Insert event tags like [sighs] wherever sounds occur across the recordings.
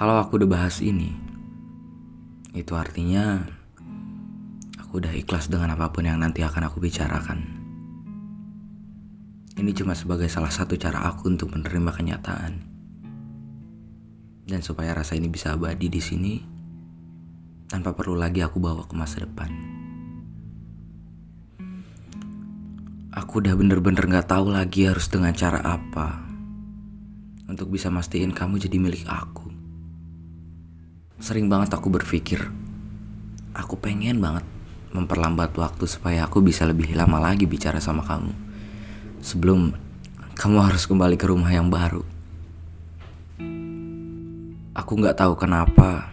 Kalau aku udah bahas ini, itu artinya aku udah ikhlas dengan apa pun yang nanti akan aku bicarakan. Ini cuma sebagai salah satu cara aku untuk menerima kenyataan. Dan supaya rasa ini bisa abadi di sini, tanpa perlu lagi aku bawa ke masa depan. Aku udah bener-bener gak tahu lagi harus dengan cara apa untuk bisa mastiin kamu jadi milik aku. Sering banget aku berpikir, aku pengen banget memperlambat waktu supaya aku bisa lebih lama lagi bicara sama kamu. Sebelum kamu harus kembali ke rumah yang baru. Aku gak tahu kenapa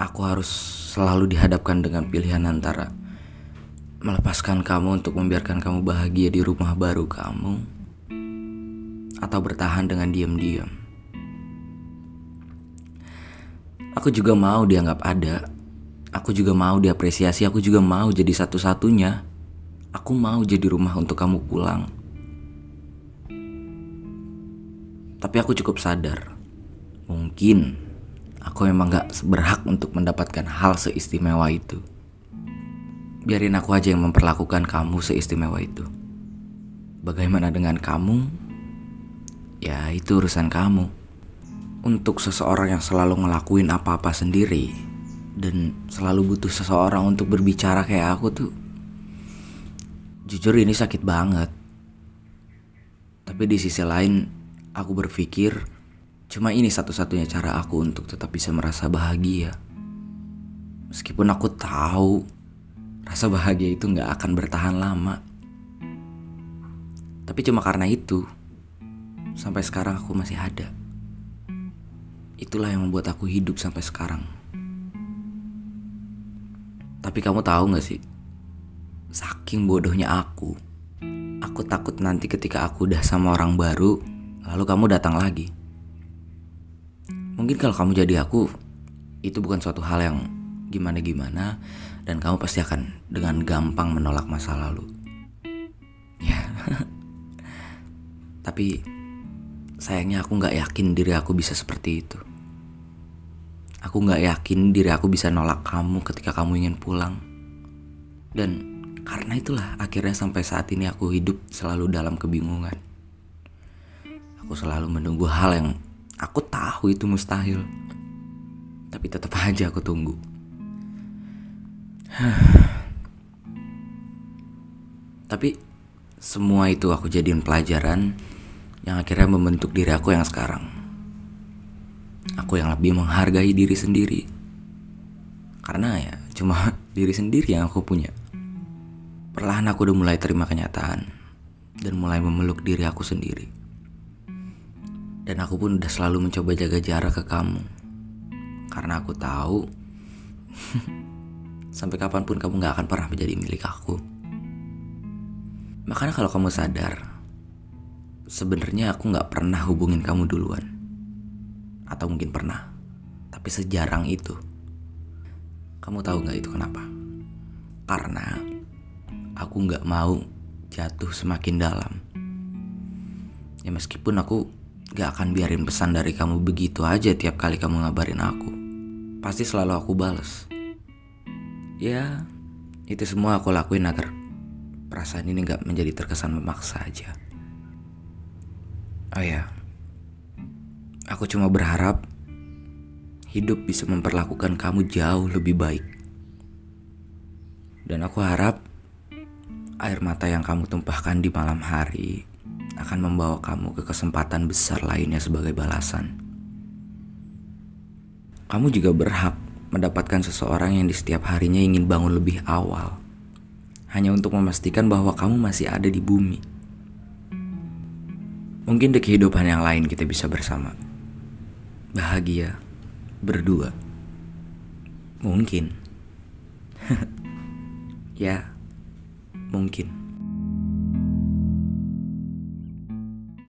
aku harus selalu dihadapkan dengan pilihan antara melepaskan kamu untuk membiarkan kamu bahagia di rumah baru kamu atau bertahan dengan diam-diam. Aku juga mau dianggap ada. Aku juga mau diapresiasi, aku juga mau jadi satu-satunya. Aku mau jadi rumah untuk kamu pulang. Tapi aku cukup sadar, mungkin aku memang gak berhak untuk mendapatkan hal seistimewa itu. Biarin aku aja yang memperlakukan kamu seistimewa itu. Bagaimana dengan kamu? Ya, itu urusan kamu. Untuk seseorang yang selalu ngelakuin apa-apa sendiri dan selalu butuh seseorang untuk berbicara kayak aku tuh Jujur ini sakit banget. Tapi di sisi lain, aku berpikir cuma ini satu-satunya cara aku untuk tetap bisa merasa bahagia. Meskipun aku tahu rasa bahagia itu nggak akan bertahan lama. Tapi cuma karena itu, sampai sekarang aku masih ada. Itulah yang membuat aku hidup sampai sekarang. Tapi kamu tahu gak sih? Saking bodohnya aku, aku takut nanti ketika aku udah sama orang baru, lalu kamu datang lagi. Mungkin kalau kamu jadi aku, itu bukan suatu hal yang gimana-gimana, dan kamu pasti akan dengan gampang menolak masa lalu. Ya, [laughs] tapi sayangnya aku nggak yakin diri aku bisa seperti itu. Aku nggak yakin diri aku bisa nolak kamu ketika kamu ingin pulang. Dan karena itulah akhirnya sampai saat ini aku hidup selalu dalam kebingungan. Aku selalu menunggu hal yang aku tahu itu mustahil. Tapi tetap [laughs] aja aku tunggu. [sighs] Tapi semua itu aku jadiin pelajaran yang akhirnya membentuk diri aku yang sekarang. Aku yang lebih menghargai diri sendiri. Karena ya cuma [laughs] diri sendiri yang aku punya. Perlahan aku udah mulai terima kenyataan dan mulai memeluk diri aku sendiri. Dan aku pun udah selalu mencoba jaga jarak ke kamu. Karena aku tahu [laughs] sampai kapan pun kamu gak akan pernah menjadi milik aku. Makanya kalau kamu sadar, sebenarnya aku gak pernah hubungin kamu duluan. Atau mungkin pernah, tapi sejarang itu. Kamu tahu gak itu kenapa? Karena aku nggak mau jatuh semakin dalam. Ya meskipun aku gak akan biarin pesan dari kamu begitu aja tiap kali kamu ngabarin aku. Pasti selalu aku bales. Ya, itu semua aku lakuin agar perasaan ini gak menjadi terkesan memaksa aja. Oh ya, aku cuma berharap hidup bisa memperlakukan kamu jauh lebih baik. Dan aku harap air mata yang kamu tumpahkan di malam hari akan membawa kamu ke kesempatan besar lainnya sebagai balasan. Kamu juga berhak mendapatkan seseorang yang di setiap harinya ingin bangun lebih awal, hanya untuk memastikan bahwa kamu masih ada di bumi. Mungkin di kehidupan yang lain kita bisa bersama, bahagia, berdua. Mungkin, [laughs] ya mungkin